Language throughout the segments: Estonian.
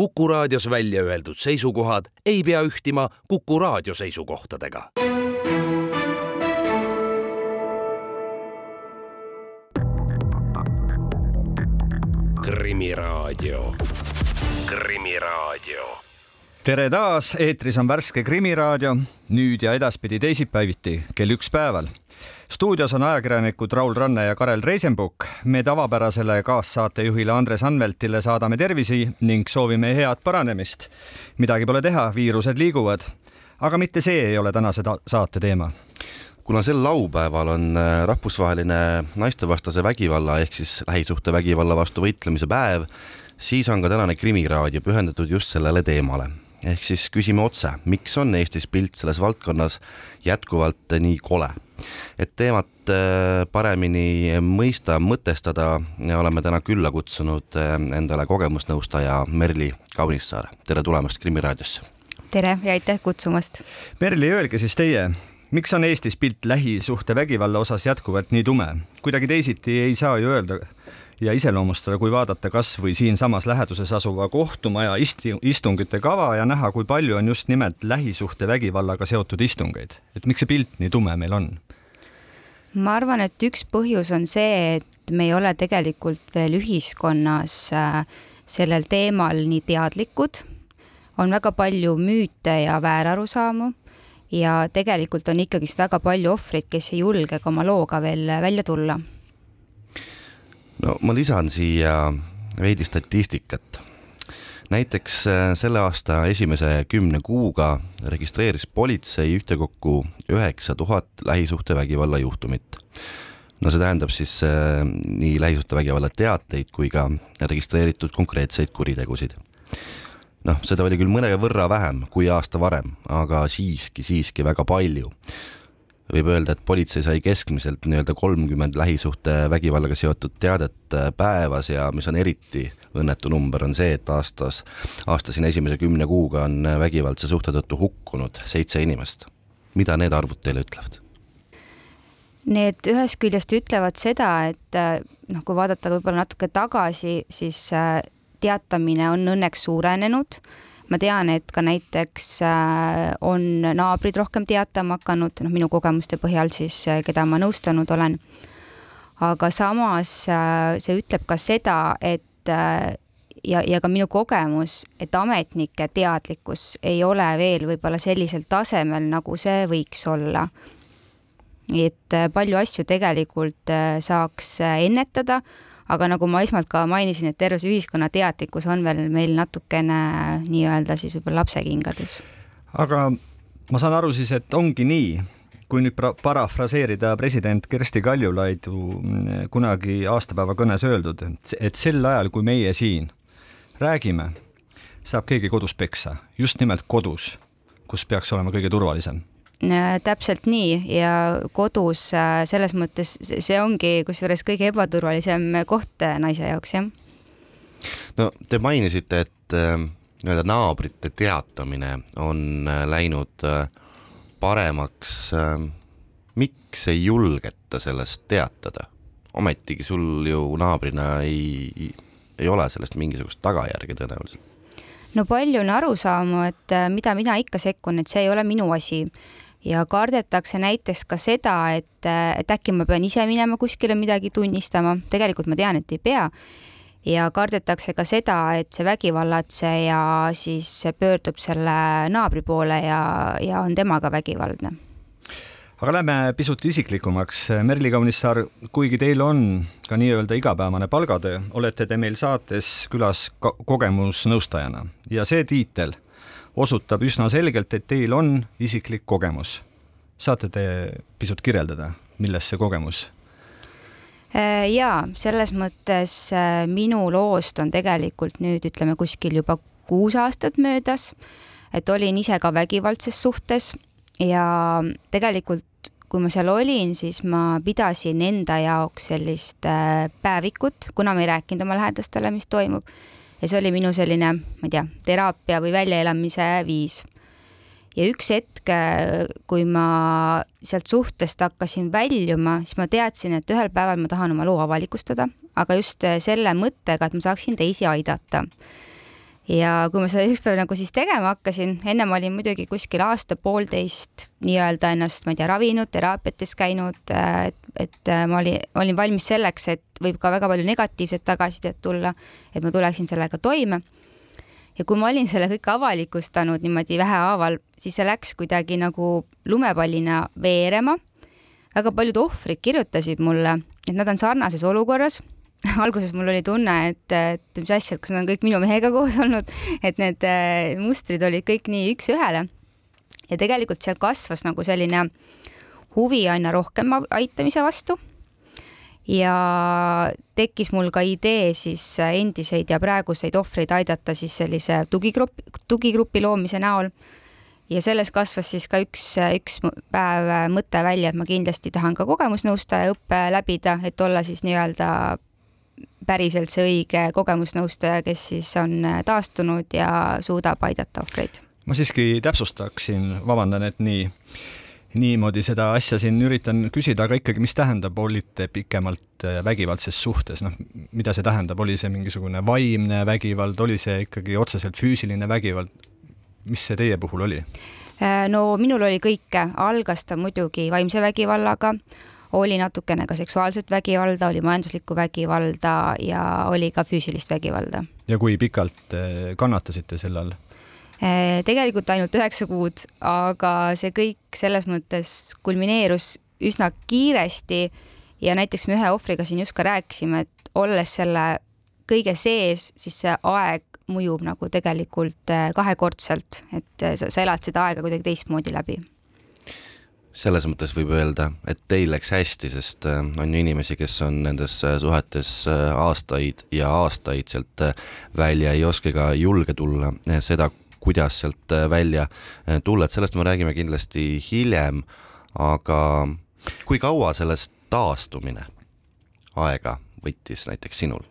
Kuku raadios välja öeldud seisukohad ei pea ühtima Kuku raadio seisukohtadega. krimiraadio, Krimiraadio. Tere taas, eetris on värske Krimiraadio, nüüd ja edaspidi teisipäeviti kell üks päeval stuudios on ajakirjanikud Raul Ranne ja Karel Reisenbuk. me tavapärasele kaassaatejuhile Andres Anveltile saadame tervisi ning soovime head paranemist. midagi pole teha, viirused liiguvad. aga mitte see ei ole tänase saate teema kuna sel laupäeval on äh, rahvusvaheline naistevastase vägivalla ehk siis lähisuhtevägivalla vastu võitlemise päev, siis on ka tänane Krimiraadio pühendatud just sellele teemale. ehk siis küsime otse, miks on Eestis pilt selles valdkonnas jätkuvalt nii kole et teemat äh, paremini mõista, mõtestada, oleme täna külla kutsunud äh, endale kogemusnõustaja Merli Kaunissaar. tere tulemast Krimmi raadiosse! tere ja aitäh kutsumast! Merli, öelge siis teie, miks on Eestis pilt lähisuhtevägivalla osas jätkuvalt nii tume? kuidagi teisiti ei saa ju öelda ja iseloomustada, kui vaadata kas või siinsamas läheduses asuva kohtumaja isti, istungite kava ja näha, kui palju on just nimelt lähisuhtevägivallaga seotud istungeid. et miks see pilt nii tume meil on? Ma arvan, et üks põhjus on see, et me ei ole tegelikult veel ühiskonnas äh, sellel teemal nii teadlikud. on väga palju müüte ja väärarusaamu ja tegelikult on ikkagist väga palju ohvreid, kes ei julge ka oma looga veel välja tulla. no ma lisan siia veidi statistikat näiteks äh, selle aasta esimese kümne kuuga registreeris politsei ühtekokku üheksa tuhat lähisuhtevägivalla juhtumit. no see tähendab siis äh, nii lähisuhtevägivalla teateid kui ka registreeritud konkreetseid kuritegusid. noh, seda oli küll mõnevõrra vähem kui aasta varem, aga siiski, siiski väga palju võib öelda, et politsei sai keskmiselt nii-öelda kolmkümmend lähisuhtevägivallaga seotud teadet äh, päevas ja mis on eriti õnnetu number, on see, et aastas, aasta siin esimese kümne kuuga on vägivaldse suhte tõttu hukkunud seitse inimest. mida need arvud teile ütlevad? Need ühest küljest ütlevad seda, et noh, kui vaadata võib-olla natuke tagasi, siis äh, teatamine on õnneks suurenenud ma tean, et ka näiteks äh, on naabrid rohkem teatama hakanud, noh, minu kogemuste põhjal siis, äh, keda ma nõustanud olen. aga samas see ütleb ka seda, et Äh, ja, ja ka minu kogemus, et ametnike teadlikkus ei ole veel võib-olla sellisel tasemel, nagu see võiks olla. et äh, palju asju tegelikult äh, saaks ennetada, aga nagu ma esmalt ka mainisin, et terve see ühiskonna teadlikkus on veel meil natukene nii-öelda siis võib-olla lapsekingades. aga ma saan aru siis, et ongi nii, kui nüüd parafraseerida president Kersti Kaljulaidu kunagi aastapäeva kõnes öeldud, et sel ajal, kui meie siin räägime, saab keegi kodus peksa, just nimelt kodus, kus peaks olema kõige turvalisem. Täpselt nii. Ja kodus äh, selles mõttes see ongi kusjuures kõige ebaturvalisem koht äh, naise jaoks, jah. no te mainisite, et äh, nii-öelda naabrite teatamine on läinud äh, paremaks. Ähm, miks ei julgeta sellest teatada? ometigi sul ju naabrina ei, ei ole sellest mingisugust tagajärge tõenäoliselt. no palju on arusaamu, et äh, mida mina ikka sekkun, et see ei ole minu asi ja kardetakse näiteks ka seda, et, äh, et äkki ma pean ise minema kuskile midagi tunnistama, tegelikult ma tean, et ei pea ja kardetakse ka seda, et see vägivallatseja siis pöördub selle naabri poole ja, ja on temaga vägivaldne. aga lähme pisut isiklikumaks. Merli Kaunissaar, kuigi teil on ka nii-öelda igapäevane palgatöö, olete te meil saates külas kogemusnõustajana ja see tiitel osutab üsna selgelt, et teil on isiklik kogemus. saate te pisut kirjeldada, milles see kogemus jaa, selles mõttes äh, minu loost on tegelikult nüüd ütleme kuskil juba kuus aastat möödas, et olin ise ka vägivaldses suhtes ja tegelikult kui ma seal olin, siis ma pidasin enda jaoks sellist äh, päevikut, kuna ma ei rääkinud oma lähedastele, mis toimub. ja see oli minu selline, ma ei tea, teraapia või väljaelamise viis ja üks hetk, kui ma sealt suhtest hakkasin väljuma, siis ma teadsin, et ühel päeval ma tahan oma loo avalikustada, aga just selle mõttega, et ma saaksin teisi aidata. ja kui ma seda ükspäev nagu siis tegema hakkasin, enne ma olin muidugi kuskil aasta-poolteist nii-öelda ennast, ma ei tea, ravinud, teraapiates käinud, et, et ma olin, olin valmis selleks, et võib ka väga palju negatiivset tagasisidet tulla, et ma tuleksin sellega toime. Ja kui ma olin selle kõik avalikustanud niimoodi vähehaaval, siis see läks kuidagi nagu lumepallina veerema. väga paljud ohvrid kirjutasid mulle, et nad on sarnases olukorras alguses mul oli tunne, et, et mis asja, et kas nad on kõik minu mehega koos olnud, et need äh, mustrid olid kõik nii üks-ühele. ja tegelikult seal kasvas nagu selline huvi aina rohkem aitamise vastu. Ja tekkis mul ka idee siis endiseid ja praeguseid ohvreid aidata siis sellise tugigrupi, tugigrupi loomise näol ja selles kasvas siis ka üks, üks päev mõte välja, et ma kindlasti tahan ka kogemusnõustaja õppe läbida, et olla siis nii-öelda päriselt see õige kogemusnõustaja, kes siis on taastunud ja suudab aidata ohvreid. ma siiski täpsustaksin, vabandan, et nii, niimoodi seda asja siin üritan küsida, aga ikkagi, mis tähendab, olite pikemalt äh, vägivaldses suhtes, noh, mida see tähendab, oli see mingisugune vaimne vägivald, oli see ikkagi otseselt füüsiline vägivald? mis see teie puhul oli? Äh, no minul oli kõike, algas ta muidugi vaimse vägivallaga oli natukene ka seksuaalset vägivalda, oli majanduslikku vägivalda ja oli ka füüsilist vägivalda. ja kui pikalt eh, kannatasite selle all? Eh, tegelikult ainult üheksa kuud, aga see kõik selles mõttes kulmineerus üsna kiiresti ja näiteks me ühe ohvriga siin just ka rääkisime, et olles selle kõige sees, siis see aeg mõjub nagu tegelikult eh, kahekordselt, et sa, sa elad seda aega kuidagi teistmoodi läbi. Selles mõttes võib öelda, et teil läks hästi, sest on ju inimesi, kes on nendes suhetes aastaid ja aastaid sealt välja ei oska ega julge tulla, seda, kuidas sealt välja tulla, et sellest me räägime kindlasti hiljem, aga kui kaua sellest taastumine aega võttis näiteks sinul?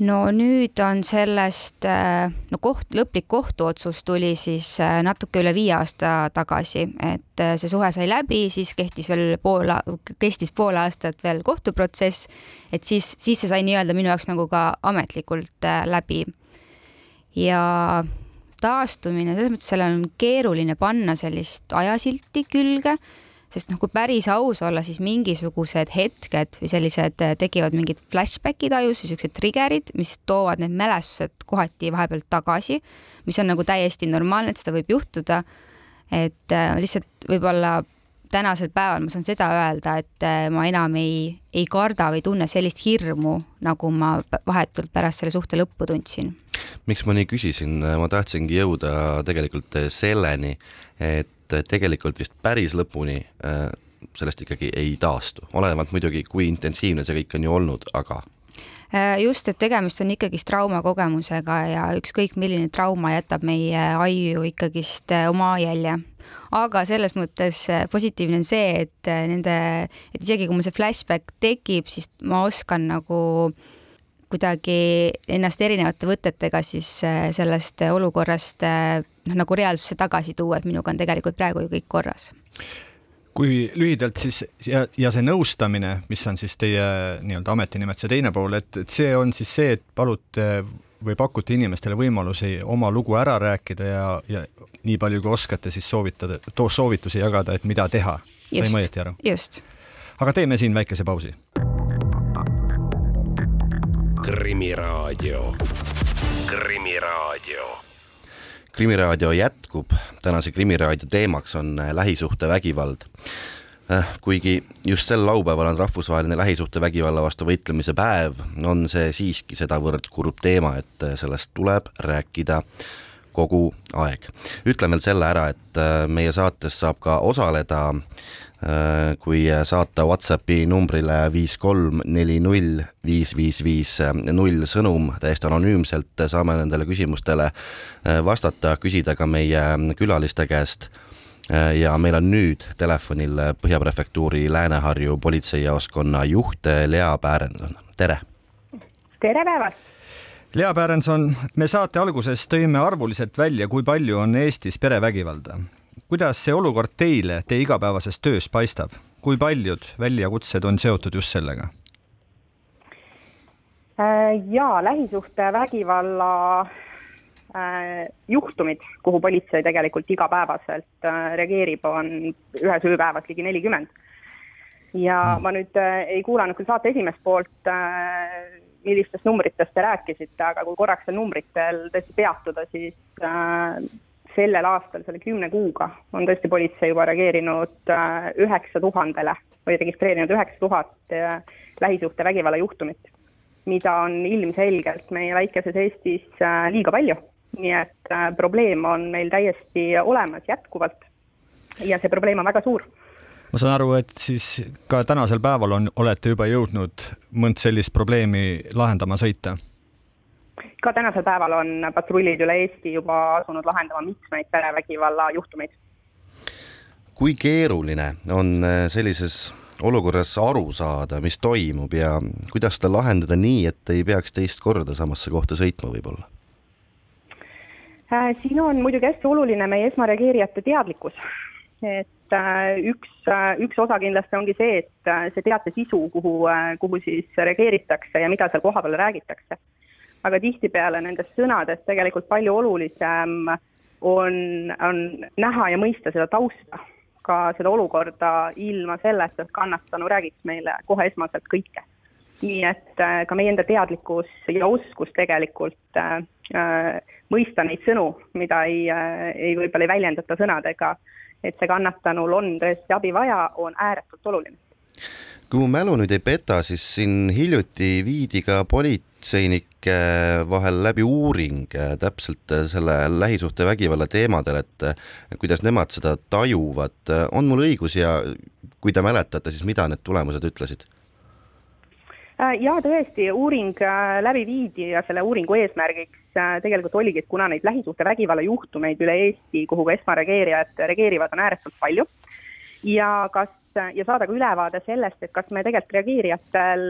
no nüüd on sellest, äh, no koht, lõplik kohtuotsus tuli siis äh, natuke üle viie aasta tagasi, et äh, see suhe sai läbi, siis kehtis veel pool, kestis pool aastat veel kohtuprotsess, et siis, siis see sai nii-öelda minu jaoks nagu ka ametlikult läbi. Ja taastumine, selles mõttes sellele on keeruline panna sellist ajasilti külge sest noh, kui päris aus olla, siis mingisugused hetked või sellised äh, tekivad mingid flashback'id ajus või siuksed trigger'id, mis toovad need mälestused kohati vahepeal tagasi, mis on nagu täiesti normaalne, et seda võib juhtuda. et äh, lihtsalt võib-olla tänasel päeval ma saan seda öelda, et äh, ma enam ei, ei karda või tunne sellist hirmu, nagu ma vahetult pärast selle suhte lõppu tundsin. miks ma nii küsisin, ma tahtsingi jõuda tegelikult selleni, et et tegelikult vist päris lõpuni äh, sellest ikkagi ei taastu, olenevalt muidugi, kui intensiivne see kõik on ju olnud, aga äh, just, et tegemist on ikkagist traumakogemusega ja ükskõik milline trauma jätab meie aiu ikkagist äh, oma jälje. aga selles mõttes positiivne on see, et nende, et isegi kui mul see flashback tekib, siis ma oskan nagu kuidagi ennast erinevate võtetega siis sellest olukorrast noh, nagu reaalsusse tagasi tuua, et minuga on tegelikult praegu ju kõik korras kui lühidalt siis ja, ja see nõustamine, mis on siis teie nii-öelda ametinimetuse teine pool, et, et see on siis see, et palute või pakute inimestele võimalusi oma lugu ära rääkida ja, ja nii palju kui oskate, siis soovitada, soovitusi jagada, et mida teha. sain ma õieti aru? just. aga teeme siin väikese pausi. krimiraadio, Krimiraadio krimiraadio jätkub, tänase Krimiraadio teemaks on äh, lähisuhtevägivald. Äh, kuigi just sel laupäeval on rahvusvaheline lähisuhtevägivalla vastu võitlemise päev, on see siiski sedavõrd kurb teema, et äh, sellest tuleb rääkida kogu aeg. ütlen veel selle ära, et meie saates saab ka osaleda kui saata Whatsappi numbrile viis kolm neli null viis viis viis null sõnum täiesti anonüümselt, saame nendele küsimustele äh, vastata, küsida ka meie külaliste käest. Äh, ja meil on nüüd telefonil Põhja Prefektuuri Lääne-Harju politseijaoskonna juht Lea Päärenson, tere! tere päevast! Lea Päärenson, me saate alguses tõime arvuliselt välja, kui palju on Eestis perevägivalda kuidas see olukord teile teie igapäevases töös paistab, kui paljud väljakutsed on seotud just sellega? ja lähisuhtevägivalla juhtumid, kuhu politsei tegelikult igapäevaselt reageerib, on ühes ööpäevas ligi nelikümmend. ja ma nüüd ei kuulanud küll saate esimest poolt, millistest numbritest te rääkisite, aga kui korraks seal numbritel tõesti peatuda, siis sellel aastal, selle kümne kuuga on tõesti politsei juba reageerinud üheksa tuhandele või registreerinud üheksa tuhat lähisuhtevägivalla juhtumit mida on ilmselgelt meie väikeses Eestis äh, liiga palju. nii et äh, probleem on meil täiesti olemas jätkuvalt ja see probleem on väga suur ma saan aru, et siis ka tänasel päeval on, olete juba jõudnud mõnd sellist probleemi lahendama sõita? Ka tänasel päeval on patrullid üle Eesti juba asunud lahendama mitmeid perevägivalla juhtumeid. kui keeruline on äh, sellises olukorras aru saada, mis toimub ja kuidas seda lahendada nii, et ei peaks teist korda samasse kohta sõitma võib-olla? Äh, siin on muidugi hästi oluline meie esmareageerijate teadlikkus, et äh, üks, üks osa kindlasti ongi see, et see teate sisu, kuhu, kuhu siis reageeritakse ja mida seal kohapeal räägitakse. Aga tihtipeale nendest sõnadest tegelikult palju olulisem on, on näha ja mõista seda tausta ka seda olukorda ilma selleta, et kannatanu räägiks meile kohe esmaselt kõike. nii et äh, ka meie enda teadlikkus ja oskus tegelikult äh, äh, mõista neid sõnu, mida ei äh,, ei võib-olla ei väljendata sõnadega, et see kannatanul on tõesti abi vaja, on ääretult oluline kui mu mälu nüüd ei peta, siis siin hiljuti viidi ka politseinike vahel läbi uuring äh, täpselt äh, selle lähisuhtevägivalla teemadel, et äh, kuidas nemad seda tajuvad. on mul õigus ja kui te mäletate, siis mida need tulemused ütlesid? ja tõesti, uuring läbi viidi ja selle uuringu eesmärgiks tegelikult oligi, et kuna neid lähisuhtevägivalla juhtumeid üle Eesti, kuhu ka esmareageerijad reageerivad, on ääretult palju ja kas ja saada ka ülevaade sellest, et kas me tegelikult reageerijatel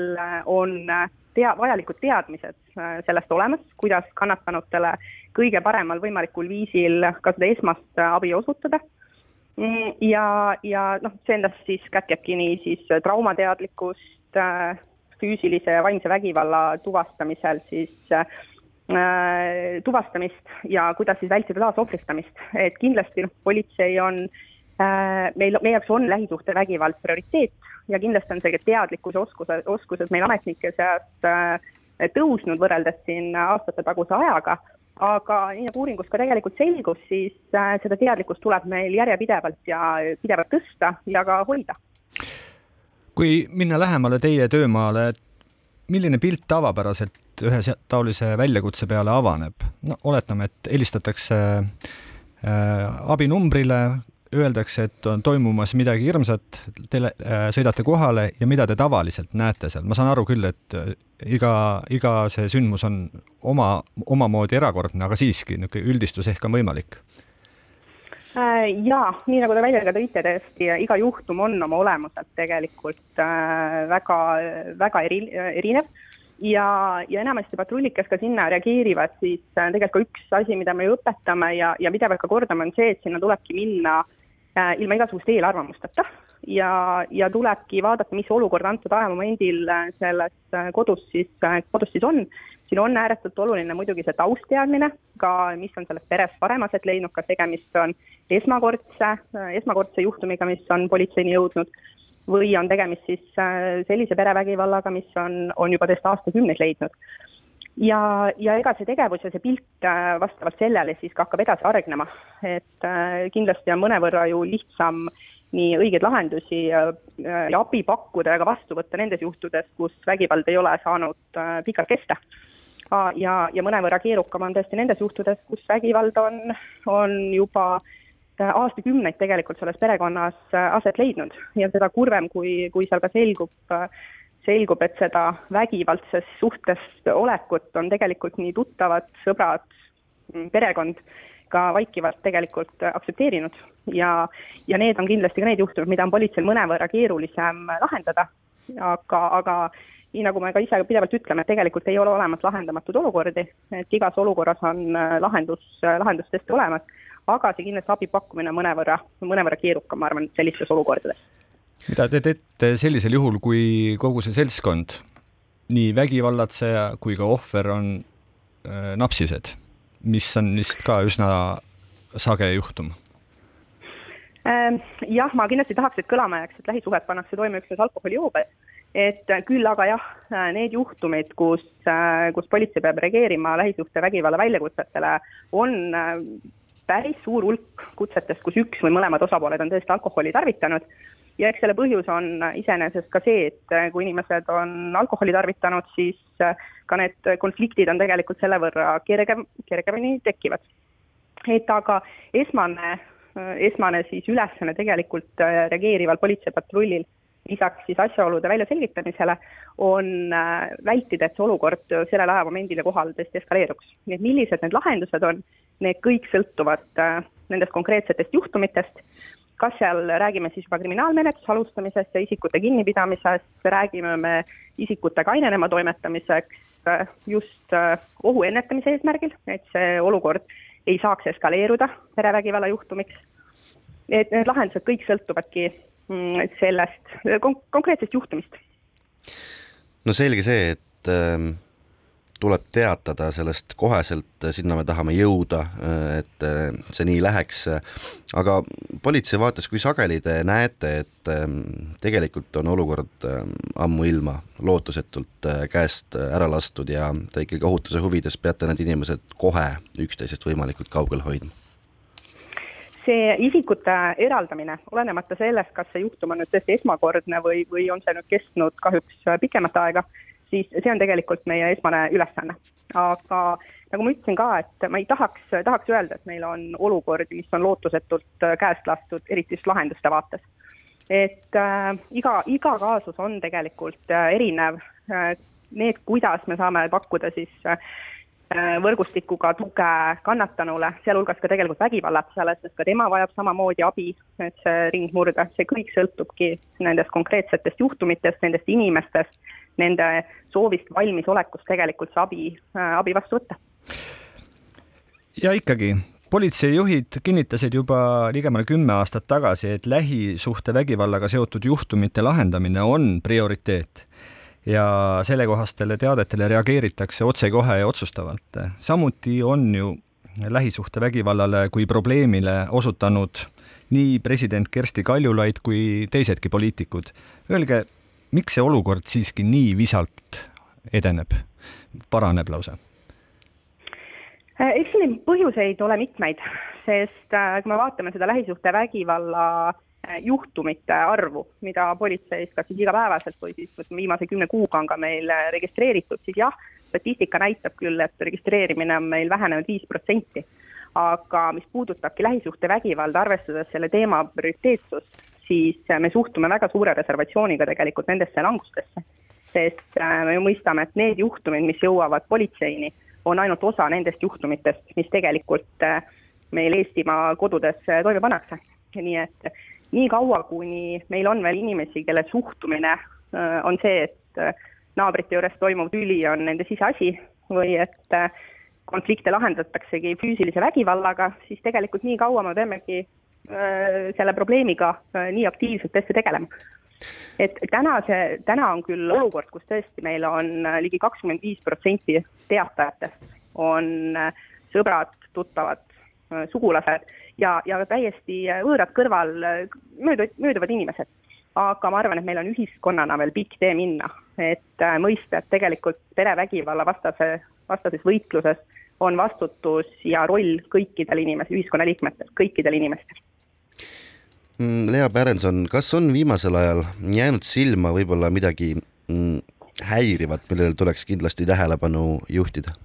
on tea-, vajalikud teadmised äh, sellest olemas, kuidas kannatanutele kõige paremal võimalikul viisil ka seda esmast abi osutada. Mm, ja, ja noh, see endast siis kätkebki nii siis traumateadlikkust, äh, füüsilise ja vaimse vägivalla tuvastamisel siis äh, tuvastamist ja kuidas siis vältida taasohvristamist, et kindlasti noh, politsei on äh, Äh, meil, meie jaoks on lähisuhtevägivald prioriteet ja kindlasti on see teadlikkuse oskused, oskused meil ametnike seas äh, tõusnud võrreldes siin aastate taguse ajaga, aga nii nagu uuringus ka tegelikult selgus, siis äh, seda teadlikkust tuleb meil järjepidevalt ja pidevalt tõsta ja ka hoida. kui minna lähemale teie töömaale, milline pilt tavapäraselt ühe taolise väljakutse peale avaneb? no oletame, et helistatakse äh, abinumbrile, öeldakse, et on toimumas midagi hirmsat, te äh, sõidate kohale ja mida te tavaliselt näete seal? ma saan aru küll, et äh, iga, iga see sündmus on oma, omamoodi erakordne, aga siiski niisugune üldistus ehk on võimalik äh, jaa, nii nagu te välja ka tõite, tõesti iga juhtum on oma olemuselt tegelikult väga, väga eri, erinev ja, ja enamasti patrullid, kes ka sinna reageerivad, siis tegelikult ka üks asi, mida me ju õpetame ja, ja pidevalt ka kordame, on see, et sinna tulebki minna äh, ilma igasuguste eelarvamusteta ja, ja tulebki vaadata, mis olukord antud ajamomendil äh, selles äh, kodus siis, kodus siis on. siin on ääretult oluline muidugi see tausteadmine, ka mis on selles peres varem aset leidnud, kas tegemist on esmakordse, esmakordse juhtumiga, mis on politseini jõudnud, või on tegemist siis sellise perevägivallaga, mis on, on juba tõesti aastakümneid leidnud ja, ja ega see tegevus ja see pilt äh, vastavalt sellele siis ka hakkab edasi arenema, et äh, kindlasti on mõnevõrra ju lihtsam nii õigeid lahendusi ja, ja abi pakkuda ja ka vastu võtta nendes juhtudes, kus vägivald ei ole saanud äh, pikalt kesta. ja, ja mõnevõrra keerukam on tõesti nendes juhtudes, kus vägivald on, on juba aastakümneid tegelikult selles perekonnas aset leidnud ja seda kurvem, kui, kui seal ka selgub selgub, et seda vägivaldses suhtes olekut on tegelikult nii tuttavad, sõbrad, perekond ka vaikivalt tegelikult aktsepteerinud. Ja, ja need on kindlasti ka need juhtumid, mida on politseil mõnevõrra keerulisem lahendada, aga, aga nii nagu me ka ise pidevalt ütleme, et tegelikult ei ole olemas lahendamatuid olukordi, et igas olukorras on lahendus, lahendus tõesti olemas, aga see kindlasti abi pakkumine mõnevõrra, mõnevõrra keerukam, ma arvan, sellistes olukordades mida te teete sellisel juhul, kui kogu see seltskond nii vägivallatseja kui ka ohver on äh, napsised, mis on vist ka üsna sage juhtum. Ähm, jah, ma kindlasti tahaks, et kõlama jääks, et lähisuhet pannakse toime üksnes alkoholijoobes. et küll aga jah, need juhtumid, kus, kus politsei peab reageerima lähisuhtevägivalla väljakutsetele, on päris suur hulk kutsetest, kus üks või mõlemad osapooled on tõesti alkoholi tarvitanud ja eks selle põhjus on iseenesest ka see, et äh, kui inimesed on alkoholi tarvitanud, siis äh, ka need konfliktid on tegelikult selle võrra kergem, kergemini tekivad. et aga esmane, äh, esmane siis ülesanne tegelikult reageerival politseipatrullil lisaks siis asjaolude väljaselgitamisele, on vältida, et see olukord sellel ajamomendil ja kohal tõesti eskaleeruks. nii et millised need lahendused on, need kõik sõltuvad nendest konkreetsetest juhtumitest, kas seal räägime siis juba kriminaalmenetluse alustamisest ja isikute kinnipidamisest, räägime me isikute kainenema toimetamiseks äh, just äh, ohu ennetamise eesmärgil, et see olukord ei saaks eskaleeruda perevägivalla juhtumiks. et need lahendused kõik sõltuvadki mm, sellest kon konkreetsest juhtumist. no selge see, et ähm tuleb teatada sellest koheselt, sinna me tahame jõuda, et see nii läheks. aga politsei vaates, kui sageli te näete, et ähm, tegelikult on olukord ähm, ammuilma lootusetult äh, käest ära lastud ja te ikkagi ohutuse huvides peate need inimesed kohe üksteisest võimalikult kaugel hoidma? see isikute eraldamine, olenemata sellest, kas see juhtum on nüüd tõesti esmakordne või, või on see nüüd kestnud kahjuks pikemat aega siis see on tegelikult meie esmane ülesanne. aga nagu ma ütlesin ka, et ma ei tahaks, tahaks öelda, et meil on olukordi, mis on lootusetult käest lastud, eriti just lahenduste vaates. et äh, iga, iga kaasus on tegelikult äh, erinev äh,. Need, kuidas me saame pakkuda siis äh, võrgustikuga tuge kannatanule, sealhulgas ka tegelikult vägivallatseale, sest ka tema vajab samamoodi abi, et see ring murda, see kõik sõltubki nendest konkreetsetest juhtumitest, nendest inimestest nende soovist, valmisolekust tegelikult see abi, äh, abi vastu võtta. ja ikkagi, politseijuhid kinnitasid juba ligemale kümme aastat tagasi, et lähisuhtevägivallaga seotud juhtumite lahendamine on prioriteet ja sellekohastele teadetele reageeritakse otsekohe ja otsustavalt. samuti on ju lähisuhtevägivallale kui probleemile osutanud nii president Kersti Kaljulaid kui teisedki poliitikud. Öelge, miks see olukord siiski nii visalt edeneb, paraneb lausa? Äh, eks siin põhjuseid ole mitmeid, sest äh, kui me vaatame seda lähisuhtevägivalla äh, juhtumite arvu, mida politseis kas siis igapäevaselt või siis viimase kümne kuuga on ka meil registreeritud, siis jah, statistika näitab küll, et registreerimine on meil vähenenud viis protsenti. aga mis puudutabki lähisuhtevägivalda, arvestades selle teema prioriteetsust, siis äh, me suhtume väga suure reservatsiooniga tegelikult nendesse langustesse. sest äh, me ju mõistame, et need juhtumid, mis jõuavad politseini, on ainult osa nendest juhtumitest, mis tegelikult äh, meil Eestimaa kodudes toime pannakse. nii et nii kaua, kuni meil on veel inimesi, kelle suhtumine on see, et naabrite juures toimuv tüli on nende siseasi või et konflikte lahendataksegi füüsilise vägivallaga, siis tegelikult nii kaua me peamegi selle probleemiga äh, nii aktiivselt tõesti tegelema. et täna see, täna on küll olukord, kus tõesti meil on äh, ligi kakskümmend viis protsenti teatajatest on sõbrad, tuttavad, sugulased ja, ja täiesti võõrad kõrval möödu, mööduvad inimesed. aga ma arvan, et meil on ühiskonnana veel pikk tee minna, et mõista, et tegelikult perevägivalla vastase, vastases võitluses on vastutus ja roll kõikidel inimestel, ühiskonnaliikmetel, kõikidel inimestel Lea Pärenson, kas on viimasel ajal jäänud silma võib-olla midagi mm, häirivat, millele tuleks kindlasti tähelepanu juhtida?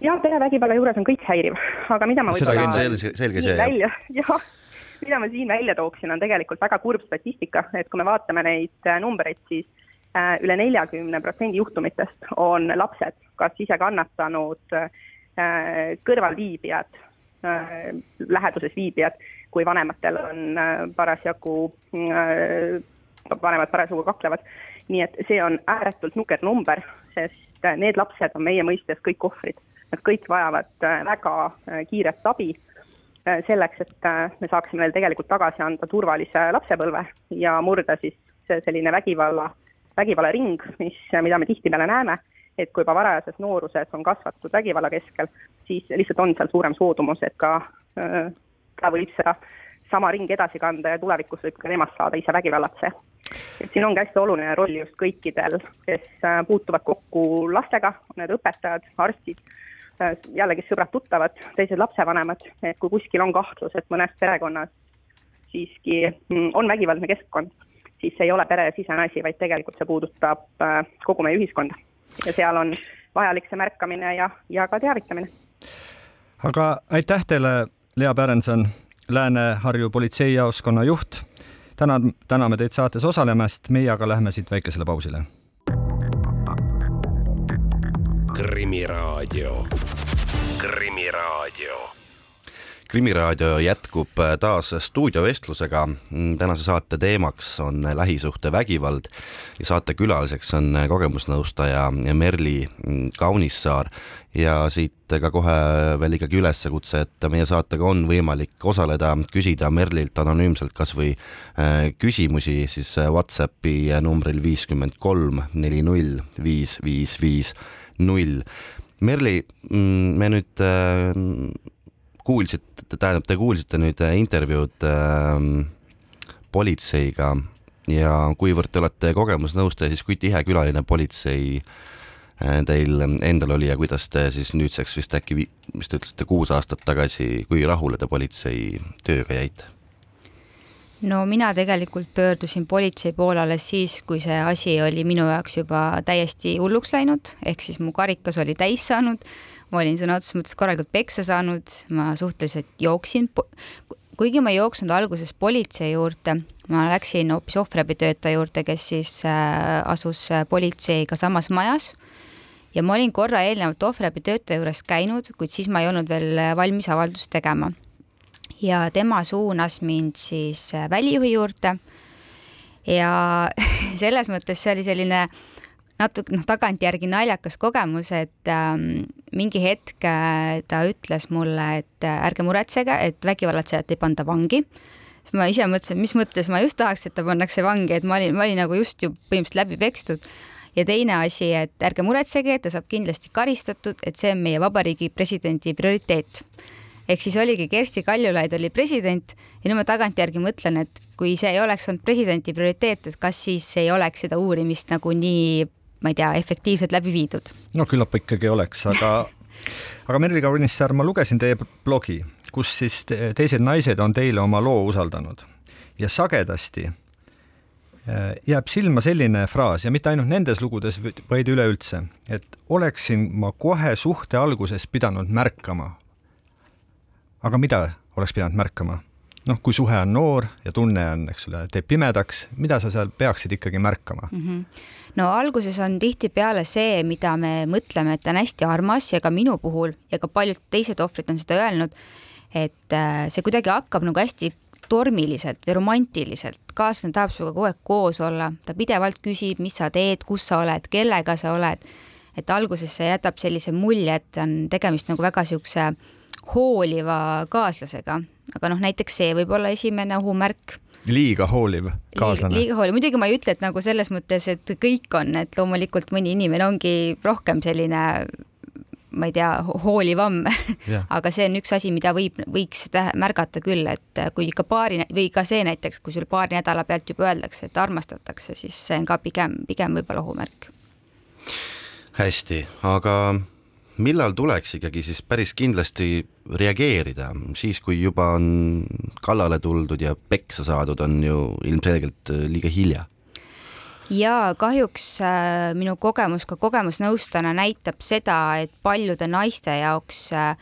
jah, perevägivalla juures on kõik häiriv, aga mida ma võib-olla selge, selge see, välja, jah, mida ma siin välja tooksin, on tegelikult väga kurb statistika, et kui me vaatame neid äh, numbreid, siis äh, üle neljakümne protsendi juhtumitest on lapsed kas ise kannatanud, äh, kõrvalviibijad, läheduses viibijad kui vanematel on äh, parasjagu, äh, vanemad parasjagu kaklevad. nii et see on ääretult nukker number, sest äh, need lapsed on meie mõistes kõik ohvrid. Nad kõik vajavad väga kiiret abi selleks, et me saaksime neile tegelikult tagasi anda turvalise lapsepõlve ja murda siis see selline vägivalla vägivallaring, mis, mida me tihtipeale näeme, et kui juba varajases nooruses on kasvatud vägivalla keskel, siis lihtsalt on seal suurem soodumus, et ka ta võib seda sama ringi edasi kanda ja tulevikus võib ka temast saada ise vägivallatseja. et siin ongi hästi oluline roll just kõikidel, kes puutuvad kokku lastega, need õpetajad, arstid, jällegi sõbrad-tuttavad, teised lapsevanemad, et kui kuskil on kahtlus, et mõnes perekonnas siiski mm, on vägivaldne keskkond, siis see ei ole peresisene asi, vaid tegelikult see puudutab kogu meie ühiskonda. ja seal on vajalik see märkamine ja, ja ka teavitamine. aga aitäh teile, Lea Pärenson Lääne-Harju politseijaoskonna juht. tänan, täname teid saates osalemast, meie aga lähme siit väikesele pausile. krimiraadio, Krimiraadio krimiraadio jätkub taas stuudiovestlusega. tänase saate teemaks on lähisuhtevägivald ja saatekülaliseks on kogemusnõustaja Merli Kaunissaar ja siit ka kohe veel ikkagi üleskutse, et meie saatega on võimalik osaleda, küsida Merlilt anonüümselt kasvõi äh, küsimusi siis Whatsappi numbril viiskümmend kolm neli null viis viis viis null. Merli, mm, me nüüd äh, kuulsite, tähendab, te kuulsite nüüd äh, intervjuud äh, politseiga ja kuivõrd te olete kogemusnõustaja, siis kui tihe külaline politsei äh, teil endal oli ja kuidas te siis nüüdseks vist äkki, mis te ütlesite, kuus aastat tagasi, kui rahule te politsei tööga jäite? No mina tegelikult pöördusin politsei poole alles siis, kui see asi oli minu jaoks juba täiesti hulluks läinud, ehk siis mu karikas oli täis saanud. Ma olin sõna otseses mõttes korralikult peksa saanud, ma suhteliselt jooksin, kuigi ma ei jooksnud alguses politsei juurde, ma läksin hoopis ohvriabitöötaja juurde, kes siis äh, asus äh, politseiga samas majas. Ja ma olin korra eelnevalt ohvriabitöötaja juures käinud, kuid siis ma ei olnud veel äh, valmis avaldust tegema. Ja tema suunas mind siis välijuhi juurde ja selles mõttes see oli selline äh, natuke noh, tagantjärgi naljakas kogemus, et ähm, mingi hetk äh, ta ütles mulle, et äh, ärge muretsege, et vägivallatsejat ei panda vangi. siis ma ise mõtlesin, et mis mõttes ma just tahaks, et ta pannakse vangi, et ma olin, ma olin nagu just ju põhimõtteliselt läbi pekstud. ja teine asi, et ärge muretsege, ta saab kindlasti karistatud, et see on meie vabariigi presidendi prioriteet ehk siis oligi Kersti Kaljulaid oli president ja nüüd ma tagantjärgi mõtlen, et kui see ei oleks olnud presidenti prioriteet, et kas siis ei oleks seda uurimist nagu nii ma ei tea, efektiivselt läbi viidud. no küllap ikkagi oleks, aga, aga Merli Kaunissaar, ma lugesin teie blogi, kus siis teised naised on teile oma loo usaldanud ja sagedasti äh, jääb silma selline fraas ja mitte ainult nendes lugudes, vaid üleüldse, et oleksin ma kohe suhte alguses pidanud märkama. Aga mida oleks pidanud märkama? noh, kui suhe on noor ja tunne on, eks ole, teeb pimedaks, mida sa seal peaksid ikkagi märkama mm? -hmm. no alguses on tihtipeale see, mida me mõtleme, et ta on hästi armas ja ka minu puhul ja ka paljud teised ohvrid on seda öelnud, et äh, see kuidagi hakkab nagu hästi tormiliselt või romantiliselt, kaaslane tahab sinuga kogu aeg koos olla, ta pidevalt küsib, mis sa teed, kus sa oled, kellega sa oled. et alguses see jätab sellise mulje, et on tegemist nagu väga siukse hooliva kaaslasega, aga noh, näiteks see võib olla esimene ohumärk. Liiga hooliv kaaslane. liiga hooliv, muidugi ma ei ütle, et nagu selles mõttes, et kõik on, et loomulikult mõni inimene ongi rohkem selline ma ei tea, hoolivam. Aga see on üks asi, mida võib, võiks märgata küll, et kui ikka paari või ka see näiteks, kui sul paari nädala pealt juba öeldakse, et armastatakse, siis see on ka pigem, pigem võib-olla ohumärk. hästi, aga millal tuleks ikkagi siis päris kindlasti reageerida, siis kui juba on kallale tuldud ja peksa saadud, on ju ilmselgelt äh, liiga hilja? ja kahjuks äh, minu kogemus ka kogemusnõustajana näitab seda, et paljude naiste jaoks äh,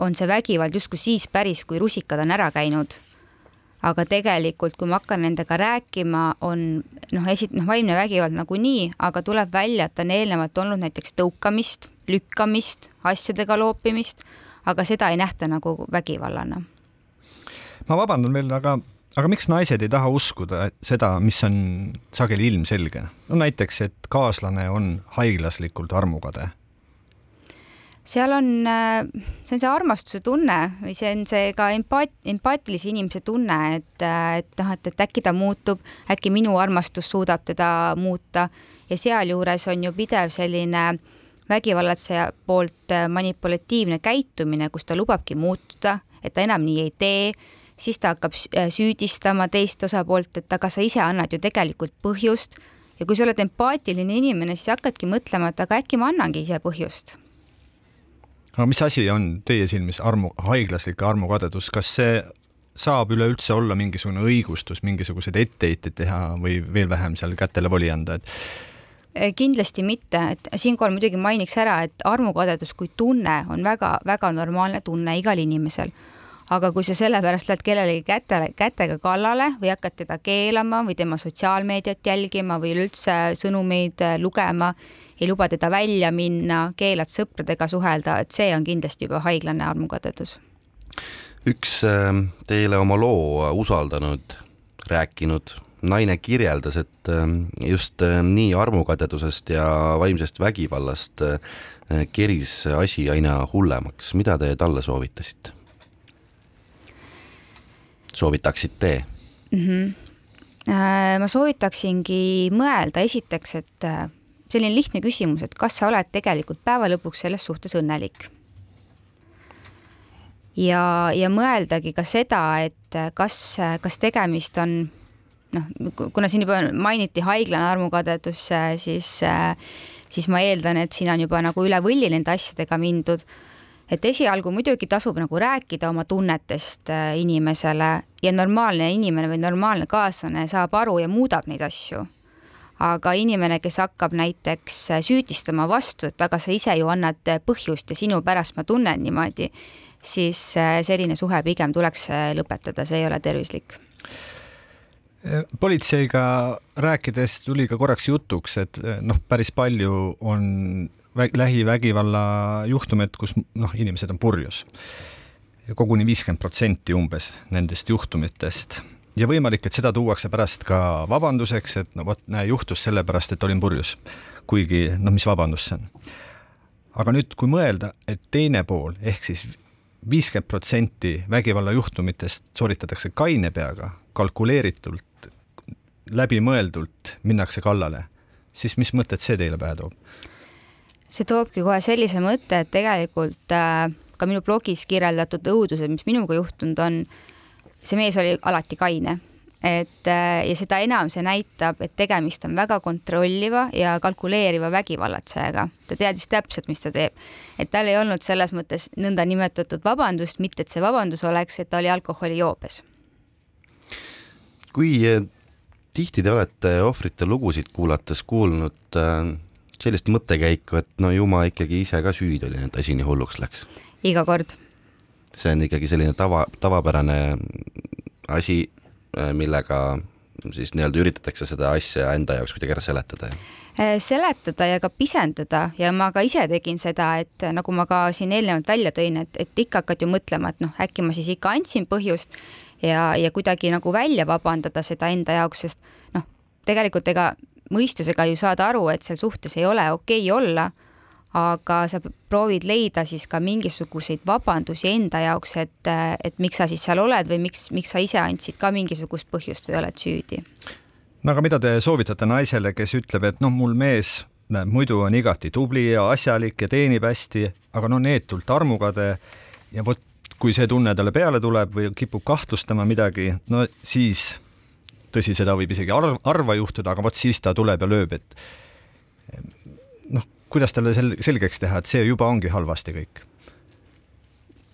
on see vägivald justkui siis päris, kui rusikad on ära käinud. aga tegelikult, kui ma hakkan nendega rääkima, on noh, esit-, noh, vaimne vägivald nagunii, aga tuleb välja, et on eelnevalt olnud näiteks tõukamist lükkamist, asjadega loopimist, aga seda ei nähta nagu vägivallana. ma vabandan veel, aga, aga miks naised ei taha uskuda seda, mis on sageli ilmselge? no näiteks, et kaaslane on haiglaslikult armukade seal on, see on see armastuse tunne või see on see ka empaat-, empaatilise inimese tunne, et, et noh, et, et äkki ta muutub, äkki minu armastus suudab teda muuta ja sealjuures on ju pidev selline vägivallatseja poolt manipulatiivne käitumine, kus ta lubabki muutuda, et ta enam nii ei tee, siis ta hakkab süüdistama teist osapoolt, et aga sa ise annad ju tegelikult põhjust. Ja kui sa oled empaatiline inimene, siis hakkadki mõtlema, et aga äkki ma annangi ise põhjust. Aga mis asi on teie silmis armu, haiglaslik armukadedus, kas see saab üleüldse olla mingisugune õigustus, mingisuguseid etteheiteid teha või veel vähem seal kätele voli anda, et äh, kindlasti mitte, et siinkohal muidugi mainiks ära, et armukadedus kui tunne on väga-väga normaalne tunne igal inimesel. aga kui sa sellepärast lähed kellelegi kätele, kätega kallale või hakkad teda keelama või tema sotsiaalmeediat jälgima või üleüldse sõnumeid äh, lugema, ei luba teda välja minna, keelad sõpradega suhelda, et see on kindlasti juba haiglane armukadedus. üks ähm, teile oma loo usaldanud, rääkinud naine kirjeldas, et ähm, just ähm, nii armukadedusest ja vaimsest vägivallast äh, keris asi aina hullemaks. mida te talle soovitasite? soovitaksite mm? -hmm. ma soovitaksingi mõelda esiteks, et äh, selline lihtne küsimus, et kas sa oled tegelikult päeva lõpuks selles suhtes õnnelik? ja, ja mõeldagi ka seda, et kas, kas tegemist on noh, kuna siin juba mainiti haiglane armukadedus, siis, siis ma eeldan, et siin on juba nagu üle võlli nende asjadega mindud. et esialgu muidugi tasub nagu rääkida oma tunnetest inimesele ja normaalne inimene või normaalne kaaslane saab aru ja muudab neid asju aga inimene, kes hakkab näiteks süüdistama vastu, et aga sa ise ju annad põhjust ja sinu pärast ma tunnen niimoodi, siis äh, selline suhe pigem tuleks äh, lõpetada, see ei ole tervislik politseiga rääkides tuli ka korraks jutuks, et äh, noh, päris palju on lähivägivalla juhtumeid, kus noh, inimesed on purjus. koguni viiskümmend protsenti umbes nendest juhtumitest ja võimalik, et seda tuuakse pärast ka vabanduseks, et no vot, näe, juhtus sellepärast, et olin purjus. kuigi noh, mis vabandus see on? aga nüüd, kui mõelda, et teine pool ehk siis viiskümmend protsenti vägivallajuhtumitest sooritatakse kaine peaga, kalkuleeritult, läbimõeldult minnakse kallale, siis mis mõtted see teile pähe toob? see toobki kohe sellise mõtte, et tegelikult äh, ka minu blogis kirjeldatud õudused, mis minuga juhtunud on, see mees oli alati kaine, et äh, ja seda enam see näitab, et tegemist on väga kontrolliva ja kalkuleeriva vägivallatsejaga. ta teadis täpselt, mis ta teeb. et tal ei olnud selles mõttes nõndanimetatud vabandust, mitte et see vabandus oleks, et ta oli alkoholijoobes. kui äh, tihti te olete ohvrite lugusid kuulates kuulnud äh, sellist mõttekäiku, et no ju ma ikkagi ise ka süüdi olin, et asi nii hulluks läks? iga kord. See on ikkagi selline tava, tavapärane asi, äh, millega siis nii-öelda üritatakse seda asja enda jaoks kuidagi ära seletada äh, seletada ja ka pisendada. Ja ma ka ise tegin seda, et nagu ma ka siin eelnevalt välja tõin, et, et ikka hakkad ju mõtlema, et noh, äkki ma siis ikka andsin põhjust ja, ja kuidagi nagu välja vabandada seda enda jaoks, sest noh, tegelikult ega mõistusega ju saad aru, et seal suhtes ei ole okei okay olla aga sa proovid leida siis ka mingisuguseid vabandusi enda jaoks, et, et miks sa siis seal oled või miks, miks sa ise andsid ka mingisugust põhjust või oled süüdi. no aga mida te soovitate naisele, kes ütleb, et noh, mul mees muidu on igati tubli ja asjalik ja teenib hästi, aga no neetult armukade ja vot kui see tunne talle peale tuleb või kipub kahtlustama midagi, no siis tõsi, seda võib isegi arv, harva juhtuda, aga vot siis ta tuleb ja lööb, et kuidas talle sel-, selgeks teha, et see juba ongi halvasti kõik?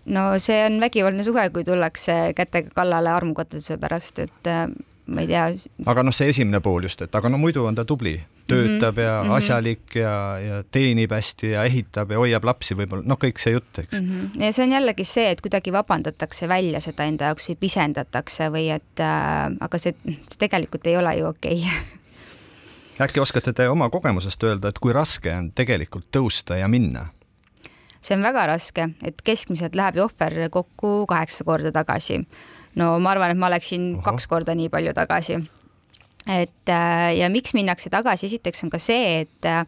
no see on vägivaldne suhe, kui tullakse kätega kallale armukatuse pärast, et äh, ma ei tea. aga noh, see esimene pool just, et aga no muidu on ta tubli, töötab -hmm. ja mm -hmm. asjalik ja, ja teenib hästi ja ehitab ja hoiab lapsi võib-olla, noh, kõik see jutt, eks mm. -hmm. ja see on jällegi see, et kuidagi vabandatakse välja seda enda jaoks või pisendatakse või et äh, aga see, see tegelikult ei ole ju okei okay äkki oskate te oma kogemusest öelda, et kui raske on tegelikult tõusta ja minna? see on väga raske, et keskmiselt läheb ju ohver kokku kaheksa korda tagasi. No ma arvan, et ma oleksin Oha. kaks korda nii palju tagasi. et äh, ja miks minnakse tagasi, esiteks on ka see, et äh,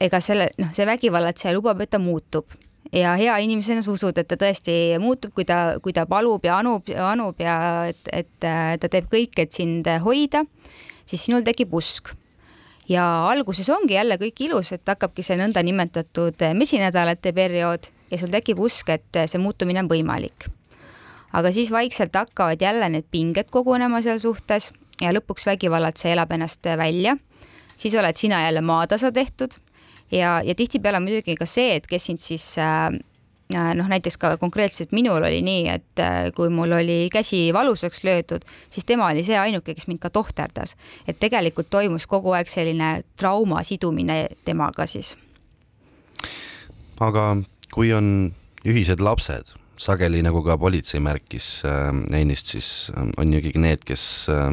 ega selle, noh, see vägivallatseja lubab, et ta muutub ja hea inimesena sa usud, et ta tõesti muutub, kui ta, kui ta palub ja anub, anub ja et, et ta teeb kõik, et sind hoida, siis sinul tekib usk. ja alguses ongi jälle kõik ilus, et hakkabki see nõndanimetatud mesinädalate periood ja sul tekib usk, et see muutumine on võimalik. Aga siis vaikselt hakkavad jälle need pinged kogunema seal suhtes ja lõpuks vägivallatseja elab ennast välja, siis oled sina jälle maatasa tehtud ja, ja tihtipeale muidugi ka see, et kes sind siis äh, äh, noh, näiteks ka konkreetselt minul oli nii, et äh, kui mul oli käsi valusaks löödud, siis tema oli see ainuke, kes mind ka tohterdas. et tegelikult toimus kogu aeg selline trauma sidumine temaga siis. aga kui on ühised lapsed, sageli nagu ka politsei märkis äh, ennist, siis on ju ikkagi need, kes äh,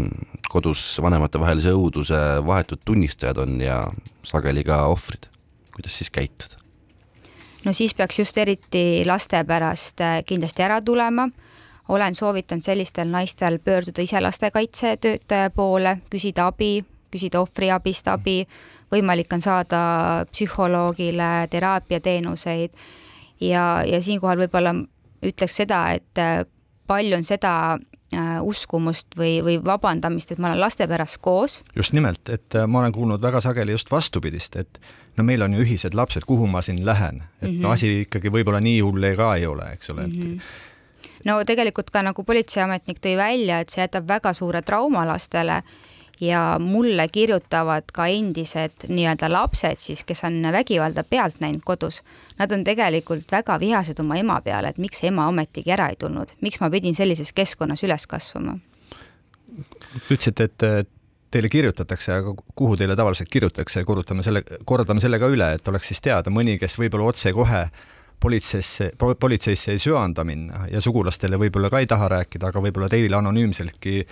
kodus vanematevahelise õuduse vahetud tunnistajad on ja sageli ka ohvrid kuidas siis käituda? no siis peaks just eriti laste pärast äh, kindlasti ära tulema. olen soovitanud sellistel naistel pöörduda ise lastekaitsetöötaja poole, küsida abi, küsida ohvriabist abi, võimalik on saada psühholoogile teraapiateenuseid ja, ja siinkohal võib-olla ütleks seda, et äh, palju on seda äh, uskumust või, või vabandamist, et ma olen laste pärast koos. just nimelt, et ma olen kuulnud väga sageli just vastupidist, et no meil on ju ühised lapsed, kuhu ma siin lähen, et mm -hmm. no mhm. asi ikkagi võib-olla nii hull ka ei ole, eks ole, et mm. -hmm no tegelikult ka nagu politseiametnik tõi välja, et see jätab väga suure trauma lastele ja mulle kirjutavad ka endised nii-öelda lapsed siis, kes on vägivalda pealt näinud kodus. Nad on tegelikult väga vihased oma ema peale, et miks ema ometigi ära ei tulnud, miks ma pidin sellises keskkonnas üles kasvama. Te ütlesite, et teile kirjutatakse, aga kuhu teile tavaliselt kirjutatakse, korrutame selle, kordame selle ka üle, et oleks siis teada mõni, kes võib-olla otsekohe politseisse, politseisse ei söanda minna ja sugulastele võib-olla ka ei taha rääkida, aga võib-olla teile anonüümseltki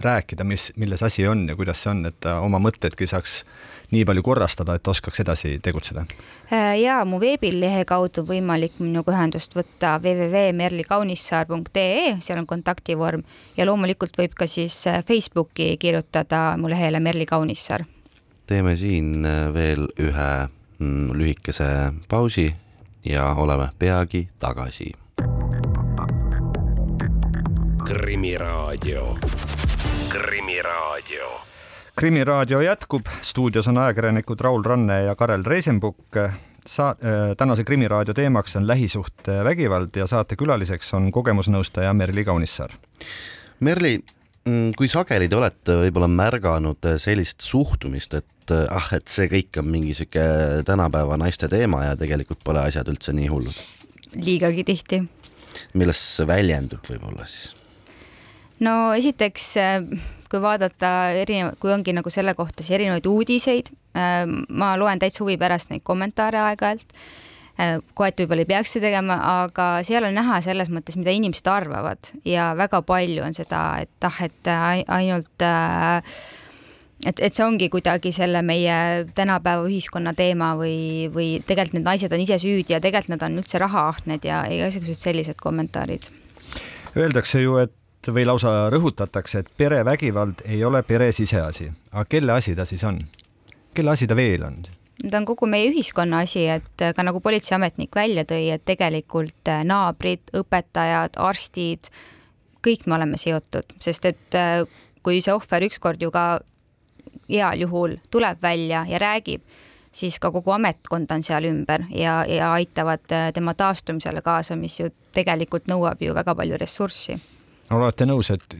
rääkida, mis, milles asi on ja kuidas see on, et ta oma mõtedki saaks nii palju korrastada, et oskaks edasi tegutseda? Äh, ja mu veebilehe kaudu võimalik minuga ühendust võtta www.merlikaunissaar.ee, seal on kontaktivorm ja loomulikult võib ka siis äh, Facebooki kirjutada mu lehele Merli Kaunissaar. teeme siin äh, veel ühe mm, lühikese pausi ja oleme peagi tagasi. krimiraadio, Krimiraadio krimiraadio jätkub, stuudios on ajakirjanikud Raul Ranne ja Karel Reisenbuk. Sa-, äh, tänase Krimiraadio teemaks on lähisuhtevägivald ja saatekülaliseks on kogemusnõustaja Merli Kaunissaar. Merli, mm, kui sageli te olete võib-olla märganud sellist suhtumist, et ah, et see kõik on mingi sihuke tänapäeva naiste teema ja tegelikult pole asjad üldse nii hullud? liigagi tihti. milles see väljendub võib-olla siis? No esiteks kui vaadata erinev, kui ongi nagu selle kohta siis erinevaid uudiseid, äh, ma loen täitsa huvi pärast neid kommentaare aeg-ajalt, äh, kohati võib-olla ei peaks seda tegema, aga seal on näha selles mõttes, mida inimesed arvavad ja väga palju on seda, et ah, et ainult äh, et, et see ongi kuidagi selle meie tänapäeva ühiskonna teema või, või tegelikult need naised on ise süüdi ja tegelikult nad on üldse rahaahned ja igasugused sellised kommentaarid. Öeldakse ju, et või lausa rõhutatakse, et perevägivald ei ole pere siseasi. aga kelle asi ta siis on? kelle asi ta veel on? ta on kogu meie ühiskonna asi, et ka nagu politseiametnik välja tõi, et tegelikult äh, naabrid, õpetajad, arstid, kõik me oleme seotud, sest et äh, kui see ohver ükskord ju ka heal juhul tuleb välja ja räägib, siis ka kogu ametkond on seal ümber ja, ja aitavad äh, tema taastumisele kaasa, mis ju tegelikult nõuab ju väga palju ressurssi olete nõus, et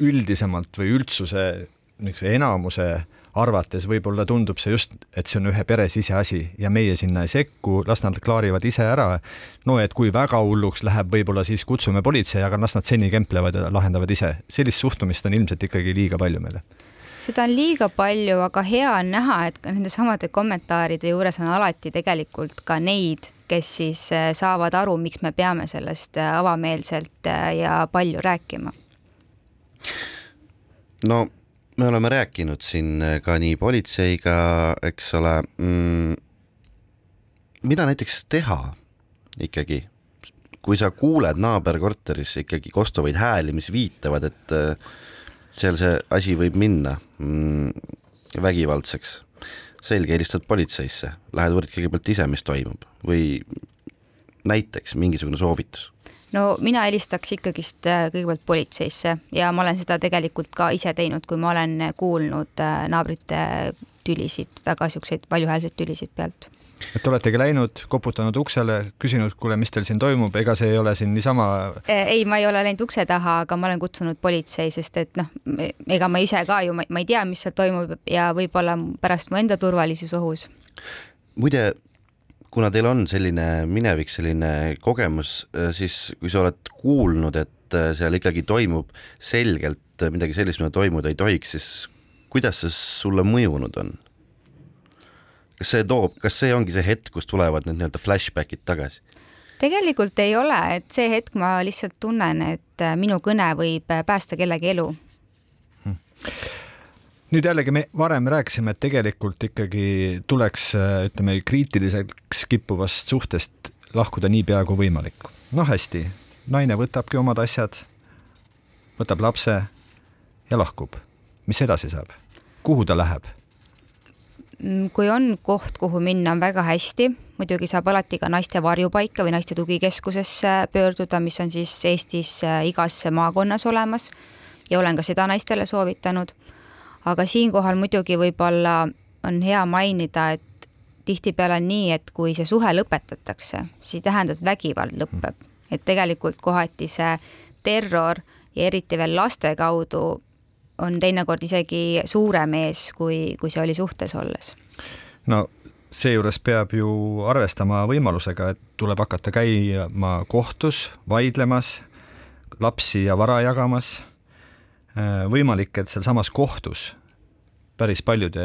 üldisemalt või üldsuse niisuguse enamuse arvates võib-olla tundub see just, et see on ühe pere siseasi ja meie sinna ei sekku, las nad klaarivad ise ära. no et kui väga hulluks läheb, võib-olla siis kutsume politsei, aga las nad seni kemplevad ja lahendavad ise. sellist suhtumist on ilmselt ikkagi liiga palju meile seda on liiga palju, aga hea on näha, et ka nende samade kommentaaride juures on alati tegelikult ka neid, kes siis äh, saavad aru, miks me peame sellest äh, avameelselt äh, ja palju rääkima. no me oleme rääkinud siin ka nii politseiga, eks ole mm,. mida näiteks teha ikkagi, kui sa kuuled naaberkorteris ikkagi kostuvaid hääli, mis viitavad, et seal see asi võib minna mm, vägivaldseks selge, helistad politseisse, lähed uurid kõigepealt ise, mis toimub või näiteks mingisugune soovitus? no mina helistaks ikkagist äh, kõigepealt politseisse ja ma olen seda tegelikult ka ise teinud, kui ma olen kuulnud äh, naabrite tülisid, väga siukseid valjuhäälseid tülisid pealt et oletegi läinud, koputanud uksele, küsinud, kuule, mis teil siin toimub, ega see ei ole siin niisama? ei, ma ei ole läinud ukse taha, aga ma olen kutsunud politsei, sest et noh, ega ma ise ka ju, ma ei tea, mis seal toimub ja võib-olla pärast mu enda turvalisus ohus. muide, kuna teil on selline minevik, selline kogemus, siis kui sa oled kuulnud, et seal ikkagi toimub selgelt midagi sellist, mida toimuda ei tohiks, siis kuidas see sulle mõjunud on? Kas see toob, kas see ongi see hetk, kus tulevad need nii-öelda flashbackid tagasi? tegelikult ei ole, et see hetk ma lihtsalt tunnen, et äh, minu kõne võib äh, päästa kellegi elu hmm. nüüd jällegi me varem rääkisime, et tegelikult ikkagi tuleks äh, ütleme kriitiliseks kippuvast suhtest lahkuda niipea kui võimalik. noh, hästi, naine võtabki omad asjad, võtab lapse ja lahkub. mis edasi saab? kuhu ta läheb? Mm, kui on koht, kuhu minna, on väga hästi, muidugi saab alati ka naiste varjupaika või naiste tugikeskusesse pöörduda, mis on siis Eestis äh, igas maakonnas olemas. Ja olen ka seda naistele soovitanud. aga siinkohal muidugi võib-olla on hea mainida, et tihtipeale on nii, et kui see suhe lõpetatakse, siis ei tähenda, et vägivald lõpeb, et tegelikult kohati see terror ja eriti veel laste kaudu on teinekord isegi suurem ees, kui, kui see oli suhtes olles. no seejuures peab ju arvestama võimalusega, et tuleb hakata käima kohtus, vaidlemas, lapsi ja vara jagamas. Äh, võimalik, et sealsamas kohtus päris paljude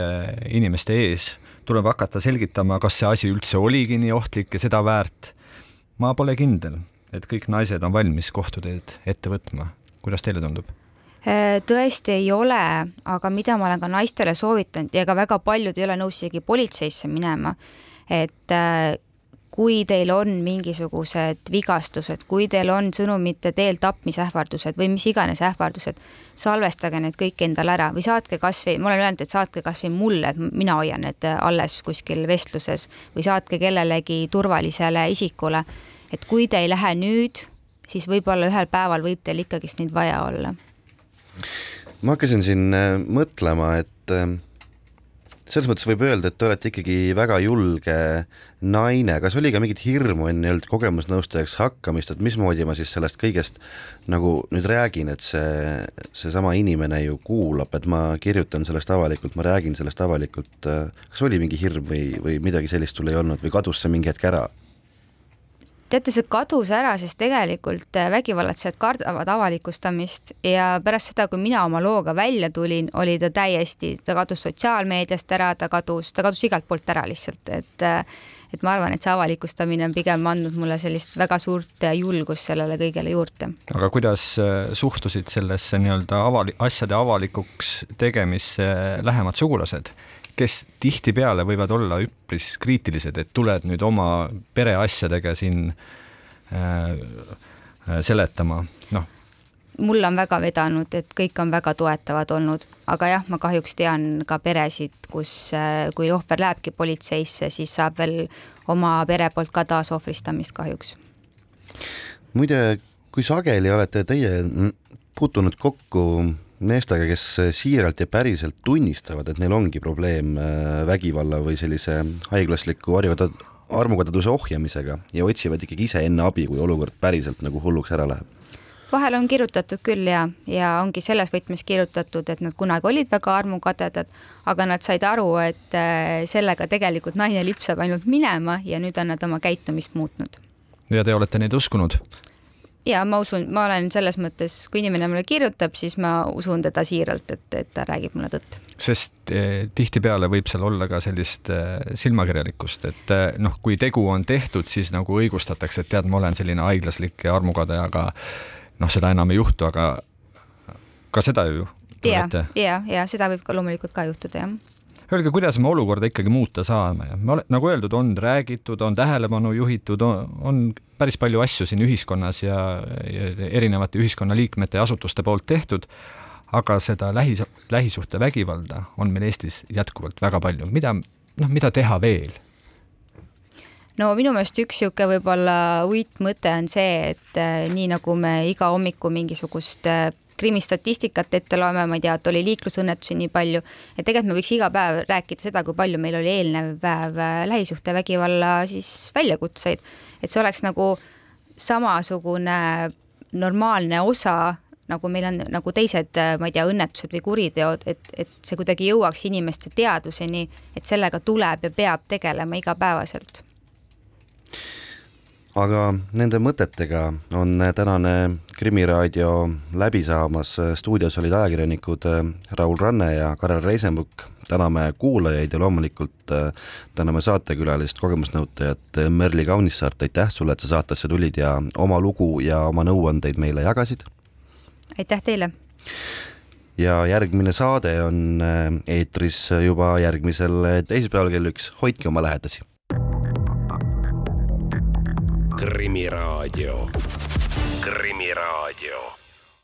inimeste ees tuleb hakata selgitama, kas see asi üldse oligi nii ohtlik ja seda väärt. ma pole kindel, et kõik naised on valmis kohtuteed ette võtma. kuidas teile tundub? Äh, tõesti ei ole, aga mida ma olen ka naistele soovitanud ja ka väga paljud ei ole nõus isegi politseisse minema, et äh, kui teil on mingisugused vigastused, kui teil on sõnumite teel tapmisähvardused või mis iganes ähvardused, salvestage need kõik endale ära või saatke kasvõi, ma olen öelnud, et saatke kasvõi mulle, et mina hoian need alles kuskil vestluses või saatke kellelegi turvalisele isikule. et kui te ei lähe nüüd, siis võib-olla ühel päeval võib teil ikkagist neid vaja olla ma hakkasin siin äh, mõtlema, et äh, selles mõttes võib öelda, et te olete ikkagi väga julge naine, kas oli ka mingit hirmu enne nii-öelda kogemusnõustajaks hakkamist, et mismoodi ma siis sellest kõigest nagu nüüd räägin, et see, seesama inimene ju kuulab, et ma kirjutan sellest avalikult, ma räägin sellest avalikult, äh, kas oli mingi hirm või, või midagi sellist sul ei olnud või kadus see mingi hetk ära? Teate, see kadus ära, sest tegelikult äh, vägivallatsejad kardavad avalikustamist ja pärast seda, kui mina oma looga välja tulin, oli ta täiesti, ta kadus sotsiaalmeediast ära, ta kadus, ta kadus igalt poolt ära lihtsalt, et äh, et ma arvan, et see avalikustamine on pigem andnud mulle sellist väga suurt äh, julgust sellele kõigele juurde. aga kuidas suhtusid sellesse nii-öelda avali-, asjade avalikuks tegemisse lähemad sugulased? Kes tihtipeale võivad olla üpris kriitilised, et tuled nüüd oma pereasjadega siin äh, äh seletama, noh. mul on väga vedanud, et kõik on väga toetavad olnud, aga jah, ma kahjuks tean ka peresid, kus, äh, kui ohver lähebki politseisse, siis saab veel oma pere poolt ka taasohvristamist kahjuks. muide, kui sageli olete teie puutunud kokku meestega, kes siiralt ja päriselt tunnistavad, et neil ongi probleem äh, vägivalla või sellise haiglasliku armukadeduse ohjamisega ja otsivad ikkagi ise enne abi, kui olukord päriselt nagu hulluks ära läheb vahel on kirjutatud küll ja, ja ongi selles võtmes kirjutatud, et nad kunagi olid väga armukadedad, aga nad said aru, et äh, sellega tegelikult naine lipsab ainult minema ja nüüd on nad oma käitumist muutnud. ja te olete neid uskunud? Ja ma usun, ma olen selles mõttes, kui inimene mulle kirjutab, siis ma usun teda siiralt, et, et ta räägib mulle tõtt. sest eh, tihtipeale võib seal olla ka sellist eh, silmakirjalikkust, et eh, noh, kui tegu on tehtud, siis nagu õigustatakse, et tead, ma olen selline haiglaslik ja armukade, aga noh, seda enam ei juhtu, aga ka seda ju. ja, ja, ja seda võib ka loomulikult ka juhtuda, jah Öelge, kuidas me olukorda ikkagi muuta saame, me ole, nagu öeldud, on räägitud, on tähelepanu juhitud, on päris palju asju siin ühiskonnas ja, ja erinevate ühiskonnaliikmete ja asutuste poolt tehtud, aga seda lähi, lähisuhtevägivalda on meil Eestis jätkuvalt väga palju, mida noh, mida teha veel? no minu meelest üks niisugune võib-olla uitmõte on see, et äh, nii nagu me iga hommiku mingisugust äh, krimistatistikat ette loeme, ma ei tea, et oli liiklusõnnetusi nii palju, et tegelikult me võiks iga päev rääkida seda, kui palju meil oli eelnev päev äh, lähisuhtevägivalla siis väljakutseid, et see oleks nagu samasugune normaalne osa nagu meil on nagu teised, ma ei tea, õnnetused või kuriteod, et, et see kuidagi jõuaks inimeste teadvuseni, et sellega tuleb ja peab tegelema igapäevaselt aga nende mõtetega on tänane Krimiraadio läbi saamas, stuudios olid ajakirjanikud äh, Raul Ranne ja Karel Reisenbuk, täname kuulajaid ja loomulikult äh, täname saatekülalist, kogemusnõutajat Merli Kaunissaart, aitäh sulle, et sa saatesse tulid ja oma lugu ja oma nõuandeid meile jagasid. aitäh teile! ja järgmine saade on äh, eetris juba järgmisel teisipäeval kell üks, hoidke oma lähedasi Krimiraadio. krimiraadio